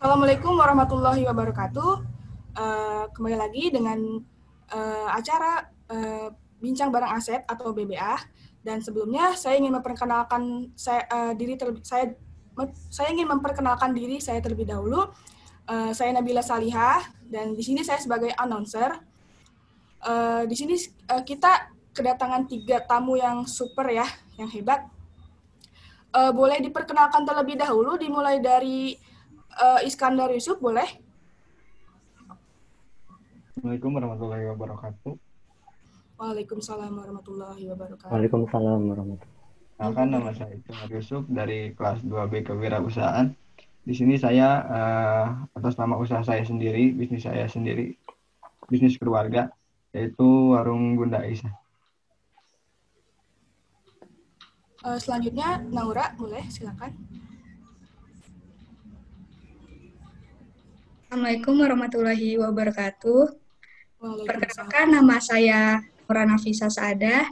Assalamualaikum warahmatullahi wabarakatuh. Uh, kembali lagi dengan uh, acara uh, Bincang Barang Aset atau BBA. Dan sebelumnya saya ingin memperkenalkan saya, uh, diri terlebih saya saya ingin memperkenalkan diri saya terlebih dahulu. Uh, saya Nabila Salihah dan di sini saya sebagai announcer. Uh, di sini uh, kita kedatangan tiga tamu yang super ya, yang hebat. Uh, boleh diperkenalkan terlebih dahulu, dimulai dari uh, Iskandar Yusuf, boleh? Assalamualaikum warahmatullahi wabarakatuh. Waalaikumsalam warahmatullahi wabarakatuh. Waalaikumsalam warahmatullahi wabarakatuh. nama saya Iskandar Yusuf dari kelas 2B Kewirausahaan. Di sini saya uh, atas nama usaha saya sendiri, bisnis saya sendiri, bisnis keluarga, yaitu Warung Bunda Isa. Uh, selanjutnya Naura, boleh silakan. Assalamualaikum warahmatullahi wabarakatuh. Perkenalkan nama saya Nura Nafisa Saada,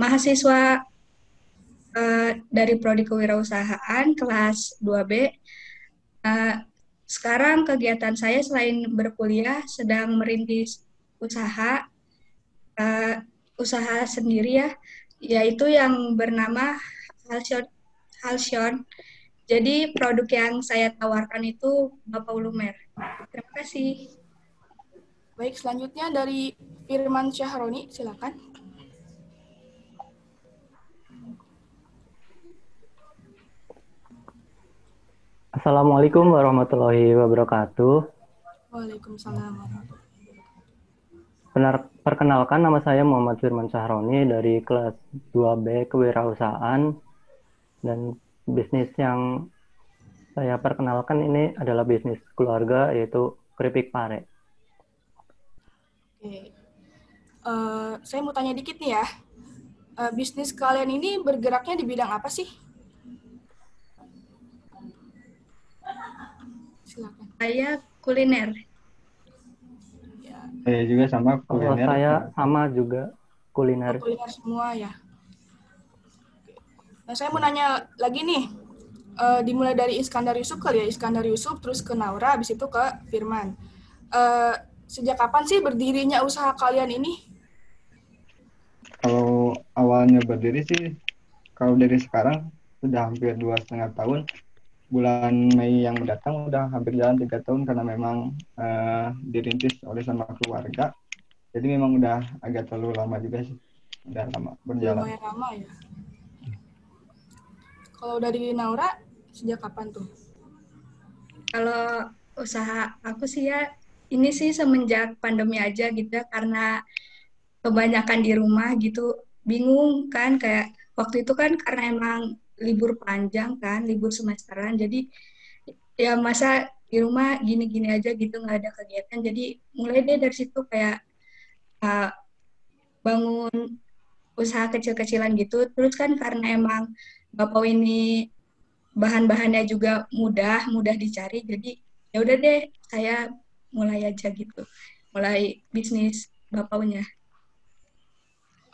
mahasiswa uh, dari Prodi Kewirausahaan kelas 2B. Uh, eh, sekarang kegiatan saya selain berkuliah sedang merintis usaha uh, usaha sendiri ya yaitu yang bernama Halcyon. Halcyon. Jadi produk yang saya tawarkan itu Bapak Lumer. Terima kasih. Baik, selanjutnya dari Firman Syahroni, silakan. Assalamualaikum warahmatullahi wabarakatuh. Waalaikumsalam Benar, perkenalkan nama saya Muhammad Firman Sahroni dari kelas 2B Kewirausahaan dan bisnis yang saya perkenalkan ini adalah bisnis keluarga yaitu keripik pare. Oke. Uh, saya mau tanya dikit nih ya. Uh, bisnis kalian ini bergeraknya di bidang apa sih? Silakan. Saya kuliner. Saya juga sama kuliner. Kalau saya sama juga kuliner. Oh, kuliner semua ya. Nah, saya mau nanya lagi nih. Uh, dimulai dari Iskandar Yusuf kali ya, Iskandar Yusuf, terus ke Naura, habis itu ke Firman. Uh, sejak kapan sih berdirinya usaha kalian ini? Kalau awalnya berdiri sih, kalau dari sekarang sudah hampir dua setengah tahun. Bulan Mei yang mendatang udah hampir jalan tiga tahun karena memang uh, dirintis oleh sama keluarga. Jadi memang udah agak terlalu lama juga sih. Udah lama berjalan. Lumayan lama ya. Kalau dari Naura sejak kapan tuh kalau usaha aku sih ya ini sih semenjak pandemi aja gitu ya karena kebanyakan di rumah gitu bingung kan kayak waktu itu kan karena emang libur panjang kan, libur semesteran. Jadi ya masa di rumah gini-gini aja gitu nggak ada kegiatan. Jadi mulai deh dari situ kayak uh, bangun usaha kecil-kecilan gitu. Terus kan karena emang bapak ini bahan-bahannya juga mudah, mudah dicari. Jadi ya udah deh saya mulai aja gitu. Mulai bisnis bapaknya.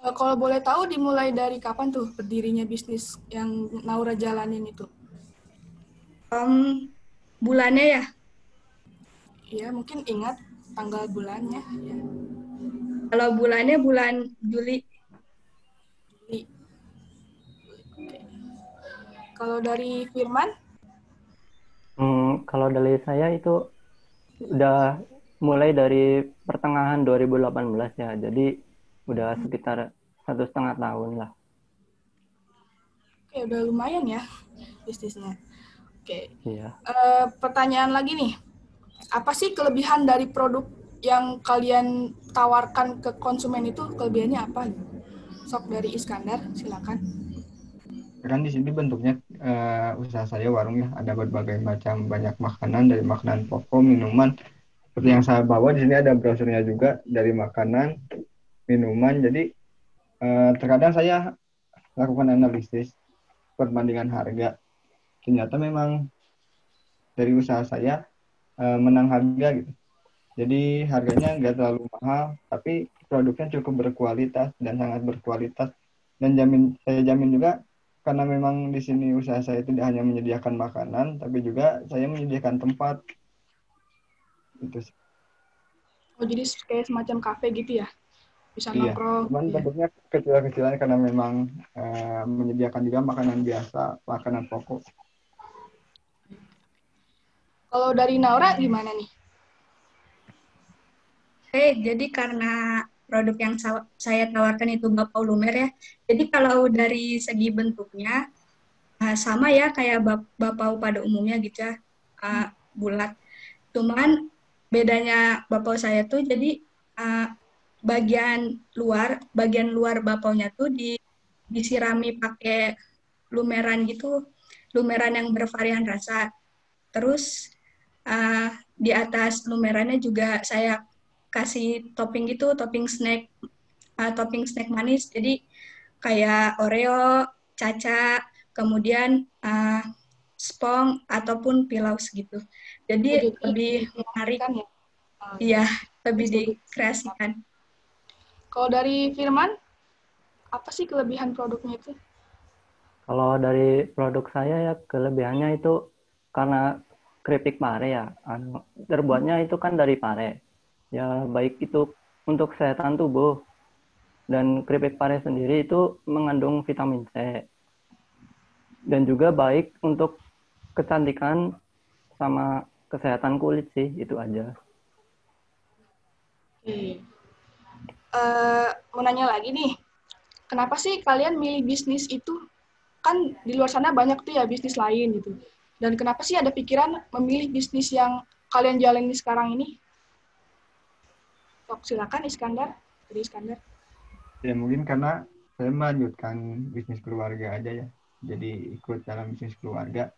Uh, kalau boleh tahu dimulai dari kapan tuh berdirinya bisnis yang Naura jalanin itu? Um, bulannya ya? Iya, mungkin ingat tanggal bulannya. Ya. Kalau bulannya bulan Juli. Juli. Kalau dari Firman? Hmm, kalau dari saya itu udah mulai dari pertengahan 2018 ya. Jadi udah sekitar satu setengah tahun lah. Oke, udah lumayan ya bisnisnya. Oke. Iya. Uh, pertanyaan lagi nih, apa sih kelebihan dari produk yang kalian tawarkan ke konsumen itu kelebihannya apa? Sok dari Iskandar, silakan. Kan di sini bentuknya uh, usaha saya warung ya, ada berbagai macam banyak makanan dari makanan pokok, minuman. Seperti yang saya bawa di sini ada brosurnya juga dari makanan, minuman. Jadi eh, terkadang saya lakukan analisis perbandingan harga. Ternyata memang dari usaha saya eh, menang harga gitu. Jadi harganya nggak terlalu mahal tapi produknya cukup berkualitas dan sangat berkualitas. Dan jamin saya jamin juga karena memang di sini usaha saya tidak hanya menyediakan makanan, tapi juga saya menyediakan tempat. Itu sih. Oh, jadi kayak semacam kafe gitu ya? Bisa Iya, nongkrong. cuman Iya. bentuknya kecil-kecilan karena memang eh, menyediakan juga makanan biasa, makanan pokok. Kalau dari Naura gimana nih? Oke, jadi karena produk yang sa- saya tawarkan itu Bapau Lumer ya. Jadi kalau dari segi bentuknya uh, sama ya kayak bap Bapau pada umumnya gitu ya, uh, bulat. Cuman bedanya Bapau saya tuh jadi uh, bagian luar, bagian luar Bapaunya tuh di disirami pakai lumeran gitu, lumeran yang bervarian rasa. Terus di atas lumerannya juga saya kasih topping gitu, topping snack, uh, topping snack manis. Jadi kayak Oreo, caca, kemudian uh, spong ataupun pilaus gitu. Jadi Oh, jadi lebih menarik, Kan ya? Oh, iya, lebih dikreasikan. Kalau dari Firman, apa sih kelebihan produknya itu? Kalau dari produk saya ya kelebihannya itu karena keripik pare ya, anu, terbuatnya itu kan dari pare. Ya baik itu untuk kesehatan tubuh dan keripik pare sendiri itu mengandung vitamin C dan juga baik untuk kecantikan sama kesehatan kulit sih itu aja. Oke. Eh, mau nanya lagi nih, kenapa sih kalian milih bisnis itu? Kan di luar sana banyak tuh ya bisnis lain gitu. Dan kenapa sih ada pikiran memilih bisnis yang kalian jalani sekarang ini? Sok, silakan Iskandar. Jadi Iskandar. Ya mungkin karena saya melanjutkan bisnis keluarga aja ya. Jadi ikut dalam bisnis keluarga.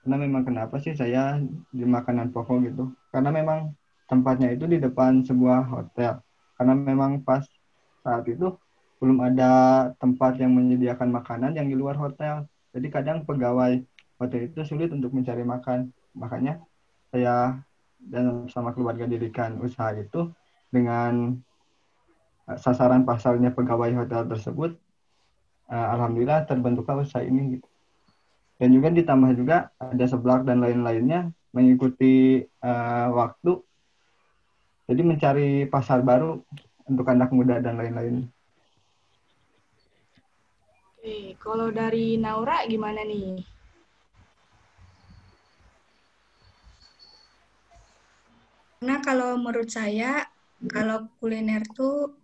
Karena memang kenapa sih saya di makanan pokok gitu? Karena memang tempatnya itu di depan sebuah hotel. Karena memang pas saat itu belum ada tempat yang menyediakan makanan yang di luar hotel. Jadi kadang pegawai hotel itu sulit untuk mencari makan. Makanya saya dan sama keluarga dirikan usaha itu dengan uh, sasaran pasarnya pegawai hotel tersebut. Uh, Alhamdulillah terbentuklah usaha ini. Gitu. Dan juga ditambah juga ada seblak dan lain-lainnya mengikuti uh, waktu. Jadi mencari pasar baru untuk anak muda dan lain-lain. Oke, kalau dari Naura gimana nih? Karena kalau menurut saya, kalau kuliner tuh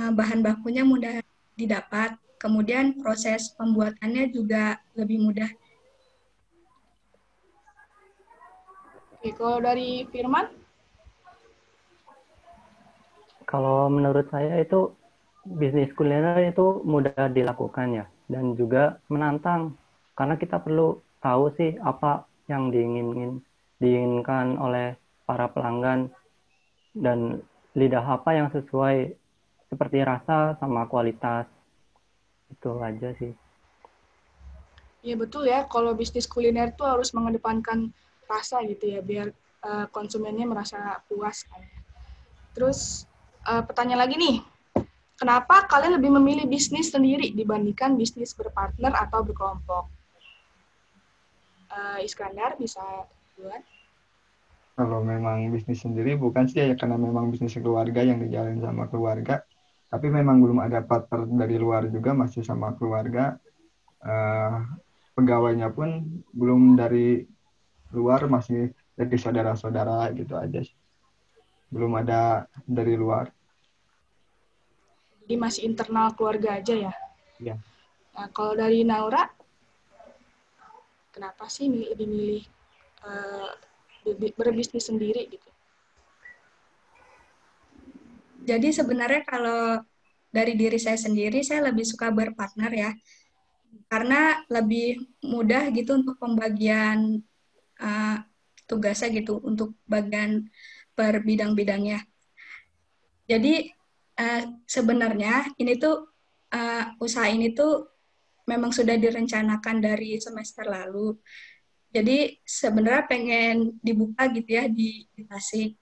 uh, bahan bakunya mudah didapat, kemudian proses pembuatannya juga lebih mudah. Oke, kalau dari Firman, Kalau menurut saya itu bisnis kuliner itu mudah dilakukan ya dan juga menantang. Karena kita perlu tahu sih apa yang diinginin diinginkan oleh para pelanggan dan lidah apa yang sesuai seperti rasa sama kualitas itu aja sih. ya betul ya, kalau bisnis kuliner tuh harus mengedepankan rasa gitu ya, biar eh, konsumennya merasa puas kan. Terus eh, pertanyaan lagi nih, kenapa kalian lebih memilih bisnis sendiri dibandingkan bisnis berpartner atau berkelompok? Eh, Iskandar bisa duluan. Kalau memang bisnis sendiri bukan sih ya karena memang bisnis keluarga yang dijalin sama keluarga. Tapi memang belum ada partner dari luar juga masih sama keluarga. Eh, pegawainya pun belum dari luar masih dari saudara-saudara gitu aja sih. Belum ada dari luar. Jadi masih internal keluarga aja ya? Iya. Nah, kalau dari Naura, kenapa sih milih, lebih milih bi- berbisnis sendiri gitu? Jadi sebenarnya kalau dari diri saya sendiri, saya lebih suka berpartner ya. Karena lebih mudah gitu untuk pembagian uh, tugasnya gitu, untuk bagian per bidang-bidangnya. Jadi uh, sebenarnya ini tuh uh, usaha ini tuh memang sudah direncanakan dari semester lalu. Jadi sebenarnya pengen dibuka gitu ya di, di Tasik.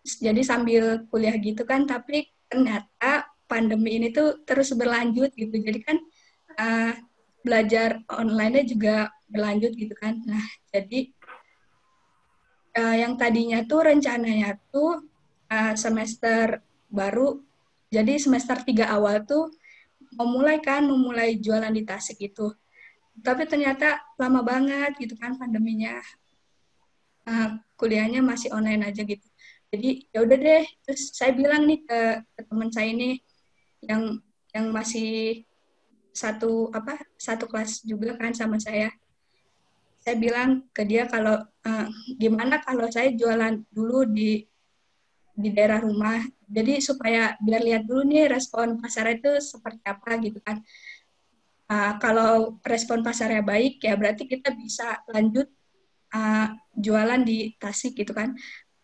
Jadi sambil kuliah gitu kan, tapi ternyata pandemi ini tuh terus berlanjut gitu. Jadi kan uh, belajar online-nya juga berlanjut gitu kan. Nah, jadi uh, yang tadinya tuh rencananya tuh uh, semester baru, jadi semester tiga awal tuh memulai kan, memulai jualan di Tasik itu. Tapi ternyata lama banget gitu kan pandeminya. Uh, kuliahnya masih online aja gitu. Jadi ya udah deh, terus saya bilang nih ke, ke teman saya ini yang yang masih satu apa satu kelas juga kan sama saya saya bilang ke dia kalau uh, gimana kalau saya jualan dulu di di daerah rumah jadi supaya biar lihat dulu nih respon pasar itu seperti apa gitu kan uh, kalau respon pasarnya baik ya berarti kita bisa lanjut uh, jualan di Tasik gitu kan.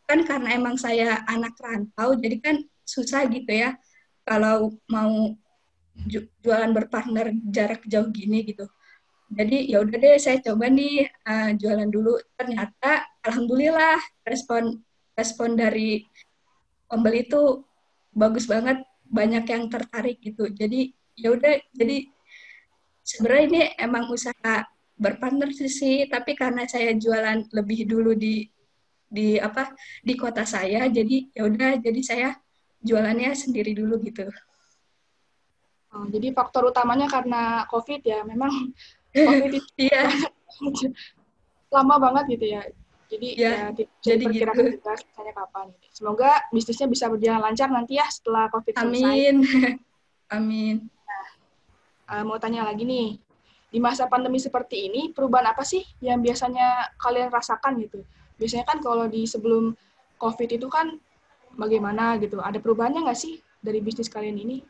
Kan karena emang saya anak rantau jadi kan susah gitu ya kalau mau jualan berpartner jarak jauh gini gitu. Jadi ya udah deh saya coba nih uh, jualan dulu. Ternyata alhamdulillah respon respon dari pembeli itu bagus banget banyak yang tertarik gitu. Jadi ya udah jadi sebenarnya ini emang usaha berpartner sih tapi karena saya jualan lebih dulu di di apa di kota saya jadi ya udah jadi saya jualannya sendiri dulu gitu oh, jadi faktor utamanya karena covid ya memang COVID itu iya. lama banget gitu ya. Jadi ya, ya jadi gitu. juga misalnya kapan. Semoga bisnisnya bisa berjalan lancar nanti ya setelah COVID Amin. selesai. Amin. Uh, mau tanya lagi nih, di masa pandemi seperti ini, perubahan apa sih yang biasanya kalian rasakan gitu? Biasanya kan kalau di sebelum COVID itu kan bagaimana gitu? Ada perubahannya nggak sih dari bisnis kalian ini?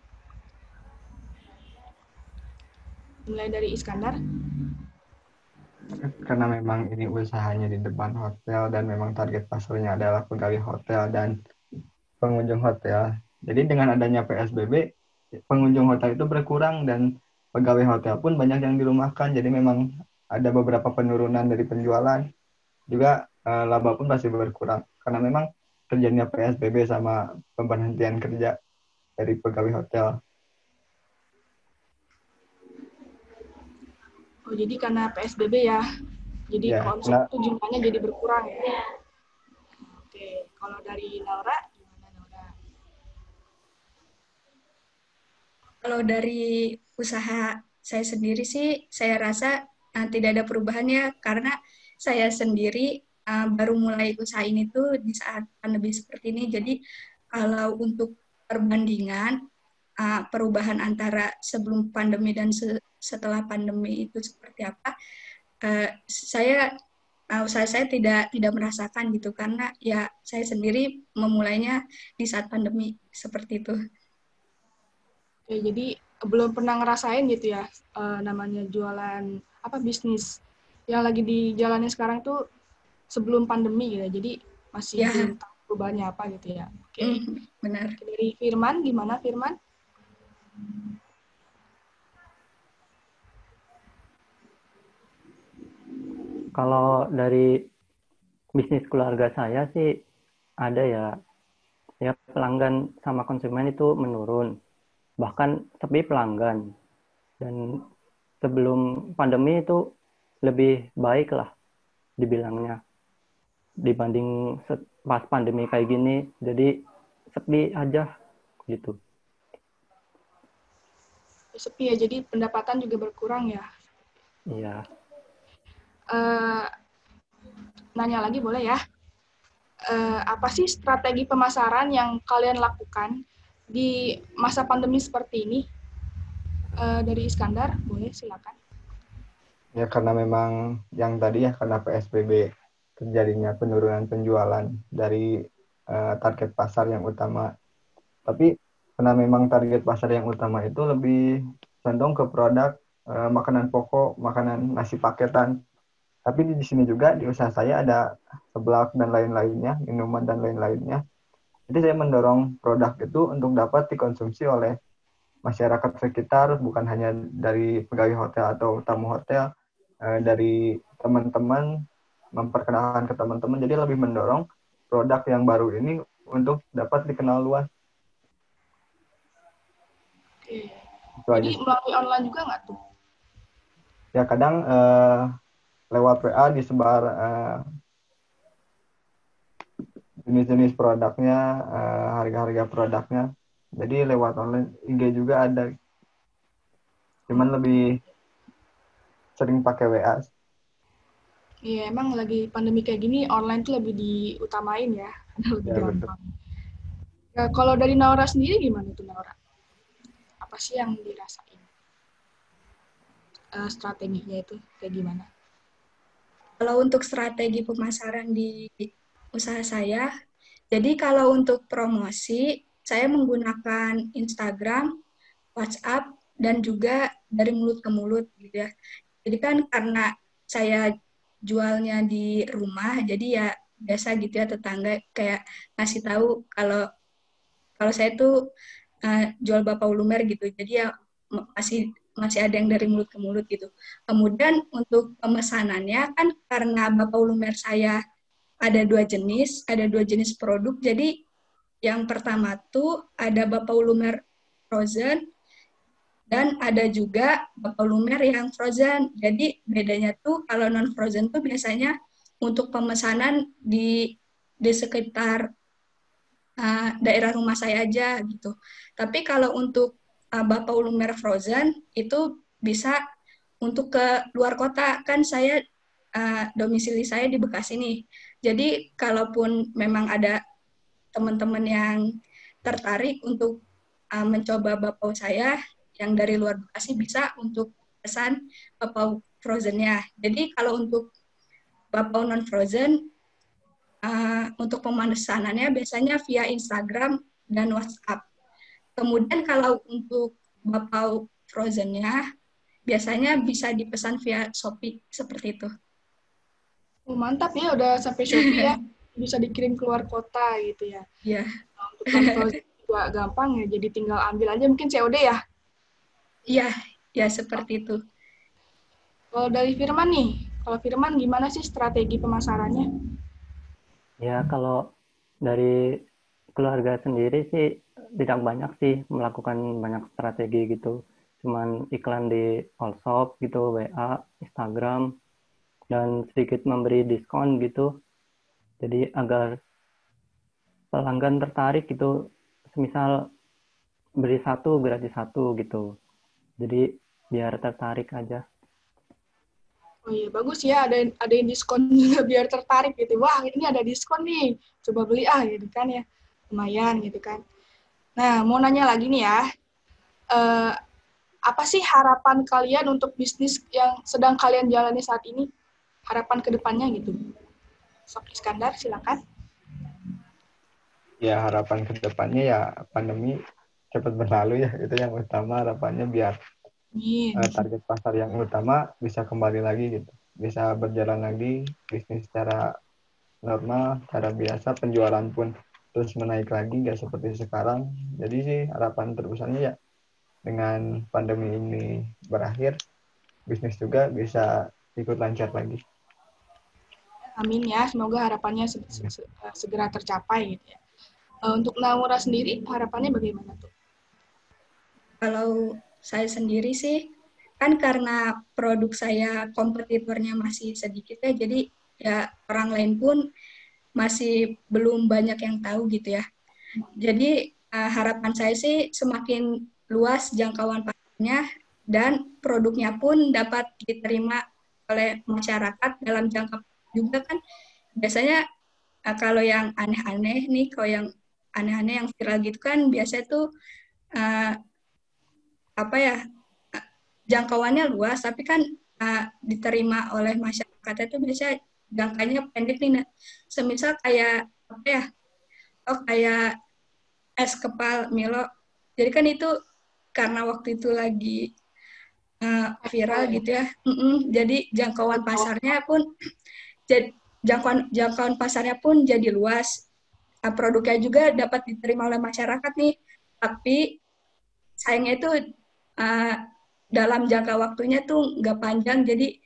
mulai dari Iskandar? Karena memang ini usahanya di depan hotel dan memang target pasarnya adalah pegawai hotel dan pengunjung hotel. Jadi dengan adanya PSBB, pengunjung hotel itu berkurang dan pegawai hotel pun banyak yang dirumahkan. Jadi memang ada beberapa penurunan dari penjualan. Juga eh, laba pun masih berkurang. Karena memang terjadinya PSBB sama pemberhentian kerja dari pegawai hotel. Oh, jadi karena PSBB ya. Jadi ya, konsumsi itu jumlahnya jadi berkurang ya. Oke, kalau dari Laura gimana Laura? Kalau dari usaha saya sendiri sih saya rasa uh, tidak ada perubahannya karena saya sendiri uh, baru mulai usaha ini tuh di saat pandemi seperti ini. Jadi kalau untuk perbandingan uh, perubahan antara sebelum pandemi dan se setelah pandemi itu seperti apa uh, saya uh, saya saya tidak tidak merasakan gitu karena ya saya sendiri memulainya di saat pandemi seperti itu. Oke, jadi belum pernah ngerasain gitu ya uh, namanya jualan apa bisnis yang lagi dijalani sekarang tuh sebelum pandemi gitu ya. Jadi masih ya. belum tahu perubahannya apa gitu ya. Oke. Mm, benar. Dari Firman gimana Firman? Kalau dari bisnis keluarga saya sih ada ya, ya pelanggan sama konsumen itu menurun, bahkan sepi pelanggan. Dan sebelum pandemi itu lebih baik lah dibilangnya dibanding pas pandemi kayak gini jadi sepi aja gitu sepi ya jadi pendapatan juga berkurang ya iya uh, nanya lagi boleh ya. Uh, apa sih strategi pemasaran yang kalian lakukan di masa pandemi seperti ini? Uh, dari Iskandar, boleh silakan. Ya karena memang yang tadi ya karena PSBB terjadinya penurunan penjualan dari uh, target pasar yang utama. Tapi karena memang target pasar yang utama itu lebih condong ke produk uh, makanan pokok, makanan nasi paketan tapi di sini juga di usaha saya ada seblak dan lain-lainnya, minuman dan lain-lainnya. Jadi saya mendorong produk itu untuk dapat dikonsumsi oleh masyarakat sekitar, bukan hanya dari pegawai hotel atau tamu hotel, eh, dari teman-teman memperkenalkan ke teman-teman. Jadi lebih mendorong produk yang baru ini untuk dapat dikenal luas. Oke. Jadi melalui online juga nggak tuh? ya kadang uh, lewat WA disebar uh, jenis-jenis produknya, uh, harga-harga produknya. Jadi lewat online IG juga ada. Cuman lebih sering pakai WA. Iya, emang lagi pandemi kayak gini online tuh lebih diutamain ya. lebih ya, gampang. Ya, kalau dari Naura sendiri gimana tuh Naura? Apa sih yang dirasain? Uh, strateginya itu kayak gimana? Kalau untuk strategi pemasaran di usaha saya, jadi kalau untuk promosi, saya menggunakan Instagram, WhatsApp, dan juga dari mulut ke mulut gitu ya. Jadi kan karena saya jualnya di rumah, jadi ya biasa gitu ya tetangga kayak ngasih tahu kalau kalau saya tuh uh, jual bapak ulumer gitu. Jadi ya masih masih ada yang dari mulut ke mulut gitu. Kemudian untuk pemesanannya kan karena bapak ulumer saya ada dua jenis, ada dua jenis produk. Jadi yang pertama tuh ada bapak ulumer frozen, dan ada juga lumer yang frozen. Jadi bedanya tuh kalau non frozen tuh biasanya untuk pemesanan di di sekitar uh, daerah rumah saya aja gitu. Tapi kalau untuk uh, Bapak lumer frozen itu bisa untuk ke luar kota kan saya uh, domisili saya di Bekasi nih. Jadi kalaupun memang ada teman-teman yang tertarik untuk uh, mencoba bapau saya yang dari luar Bekasi bisa untuk pesan bapau frozennya. Jadi kalau untuk bapau non frozen uh, untuk pemesanannya biasanya via Instagram dan WhatsApp. Kemudian kalau untuk bapau frozennya biasanya bisa dipesan via Shopee seperti itu. Oh, mantap ya udah sampai Shopee ya. Bisa dikirim keluar kota gitu ya. Iya. Yeah. Nah, untuk juga gampang ya. Jadi tinggal ambil aja mungkin COD ya. Iya, ya seperti itu. Kalau dari Firman nih, kalau Firman gimana sih strategi pemasarannya? Ya, kalau dari keluarga sendiri sih tidak banyak sih melakukan banyak strategi gitu. Cuman iklan di all shop gitu, WA, Instagram, dan sedikit memberi diskon gitu. Jadi agar pelanggan tertarik gitu, semisal beri satu gratis satu gitu. Jadi biar tertarik aja. Oh iya bagus ya ada ada yang diskon juga biar tertarik gitu. Wah ini ada diskon nih coba beli. Ah gitu kan ya lumayan gitu kan. Nah mau nanya lagi nih ya uh, apa sih harapan kalian untuk bisnis yang sedang kalian jalani saat ini harapan ke depannya gitu. Sok Iskandar silakan. Ya harapan ke depannya ya pandemi cepat berlalu ya. Itu yang utama harapannya biar uh, target pasar yang utama bisa kembali lagi gitu. Bisa berjalan lagi bisnis secara normal cara biasa penjualan pun terus menaik lagi nggak seperti sekarang. Jadi sih harapan terbesarnya ya dengan pandemi ini berakhir bisnis juga bisa ikut lancar lagi amin ya semoga harapannya segera tercapai gitu ya eh, untuk Naura sendiri harapannya bagaimana tuh kalau saya sendiri sih, kan karena produk saya kompetitornya masih sedikit ya, jadi ya orang lain pun masih belum banyak yang tahu gitu ya. Jadi uh, harapan saya sih semakin luas jangkauan pasarnya dan produknya pun dapat diterima oleh masyarakat dalam jangka juga kan biasanya uh, kalau yang aneh-aneh nih kalau yang aneh-aneh yang viral gitu kan biasanya tuh uh, apa ya jangkauannya luas tapi kan uh, diterima oleh masyarakat itu bisa jangkanya pendek nih nah. semisal kayak apa ya oh kayak es kepal Milo. Jadi kan itu karena waktu itu lagi uh, viral gitu ya. Mm -mm, jadi jangkauan pasarnya pun jadi jangkauan jangkauan pasarnya pun jadi luas uh, produknya juga dapat diterima oleh masyarakat nih tapi sayangnya itu uh, dalam jangka waktunya tuh nggak panjang, jadi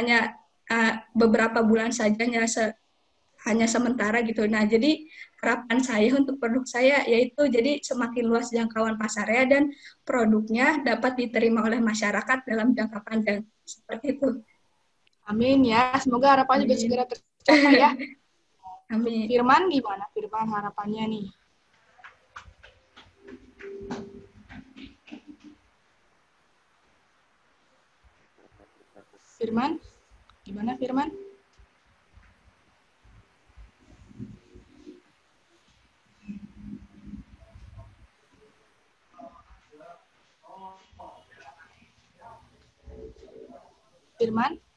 hanya uh, beberapa bulan saja, hanya se hanya sementara gitu. Nah, jadi harapan saya untuk produk saya yaitu jadi semakin luas jangkauan pasarnya dan produknya dapat diterima oleh masyarakat dalam jangka panjang. seperti itu. Amin ya, semoga harapannya bisa segera tercapai ya. Amin. Firman gimana? Firman harapannya nih. Firman, gimana Firman? Firman?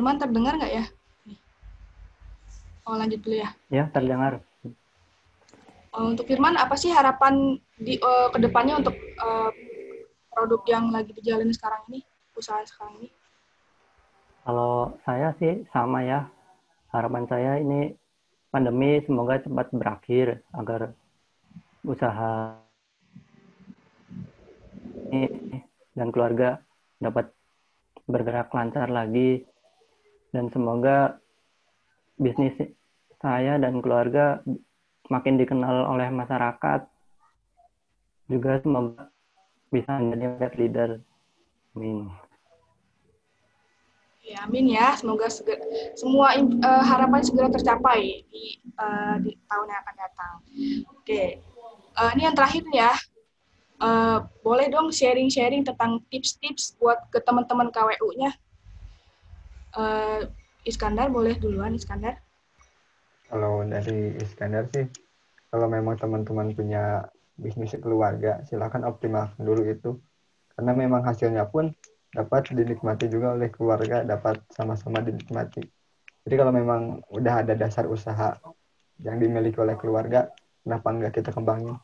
Firman terdengar nggak ya? Oh lanjut dulu ya. Ya, terdengar. Oh, untuk Firman, apa sih harapan di uh, ke depannya untuk uh, produk yang lagi dijalani sekarang ini, usaha sekarang ini? Kalau saya sih sama ya. Harapan saya ini pandemi semoga cepat berakhir agar usaha ini dan keluarga dapat bergerak lancar lagi dan semoga bisnis saya dan keluarga makin dikenal oleh masyarakat juga semoga bisa menjadi leader. Amin. Ya, amin ya. Semoga segera, semua uh, harapan segera tercapai di, uh, di tahun yang akan datang. Oke, uh, ini yang terakhir ya. Uh, boleh dong sharing-sharing tentang tips-tips buat ke teman-teman KWU-nya. Uh, Iskandar, boleh duluan Iskandar. Kalau dari Iskandar sih, kalau memang teman-teman punya bisnis keluarga, silakan optimalkan dulu itu. Karena memang hasilnya pun dapat dinikmati juga oleh keluarga, dapat sama-sama dinikmati. Jadi kalau memang udah ada dasar usaha yang dimiliki oleh keluarga, kenapa enggak kita kembangin?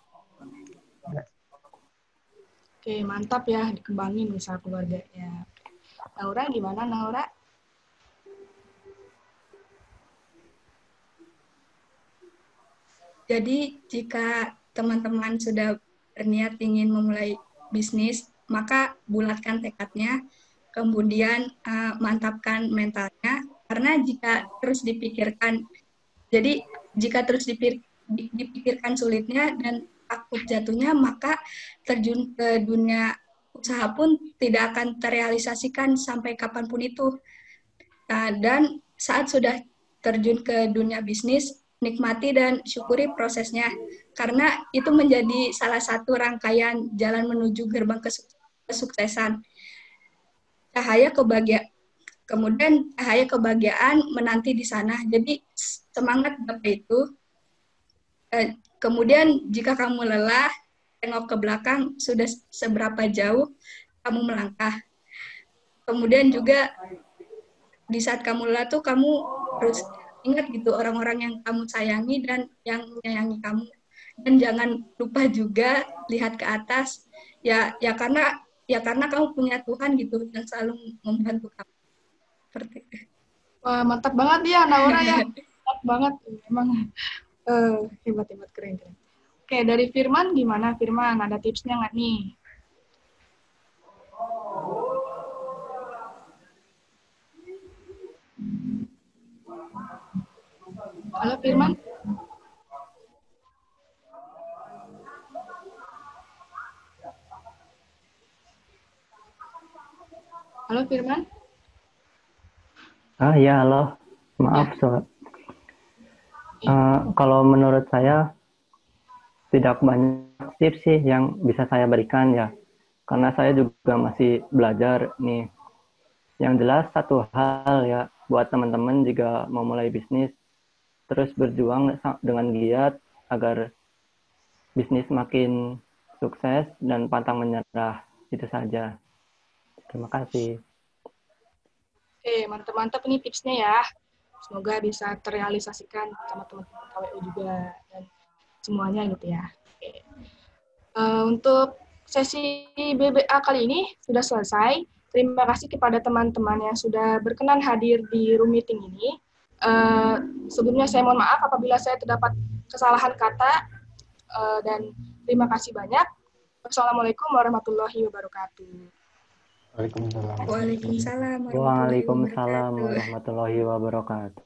Ya. Oke, mantap ya dikembangin usaha keluarganya. Naura gimana Naura? Jadi jika teman-teman sudah berniat ingin memulai bisnis, maka bulatkan tekadnya, kemudian uh, mantapkan mentalnya, karena jika terus dipikirkan, jadi jika terus dipikir, dipikirkan sulitnya dan takut jatuhnya, maka terjun ke dunia usaha pun tidak akan terrealisasikan sampai kapan pun itu. Nah, dan saat sudah terjun ke dunia bisnis, nikmati dan syukuri prosesnya, karena itu menjadi salah satu rangkaian jalan menuju gerbang kesuksesan. Cahaya kebahagiaan kemudian cahaya kebahagiaan menanti di sana. Jadi semangat Bapak itu. Eh, kemudian jika kamu lelah, tengok ke belakang sudah seberapa jauh kamu melangkah. Kemudian juga di saat kamu lelah tuh kamu harus ingat gitu orang-orang yang kamu sayangi dan yang menyayangi kamu dan jangan lupa juga lihat ke atas ya ya karena ya karena kamu punya Tuhan gitu yang selalu membantu kamu seperti itu. Wah, mantap banget ya Naura ya. mantap banget emang uh, hebat hebat keren keren. Oke, dari Firman gimana Firman? Ada tipsnya nggak nih? Halo Firman? Halo Firman. Ah ya halo, maaf ya. soal. Uh, kalau menurut saya tidak banyak tips sih yang bisa saya berikan ya, karena saya juga masih belajar nih. Yang jelas satu hal ya buat teman-teman jika mau mulai bisnis, terus berjuang dengan giat agar bisnis makin sukses dan pantang menyerah itu saja. Terima kasih. Oke, mantap-mantap ini tipsnya ya. Semoga bisa terrealisasikan sama teman-teman KWU juga dan semuanya gitu ya. Oke. Uh, untuk sesi BBA kali ini sudah selesai. Terima kasih kepada teman-teman yang sudah berkenan hadir di room meeting ini. Uh, sebelumnya saya mohon maaf apabila saya terdapat kesalahan kata uh, dan terima kasih banyak. Wassalamualaikum warahmatullahi wabarakatuh. Waalaikumsalam. Waalaikumsalam. Waalaikumsalam warahmatullahi wabarakatuh.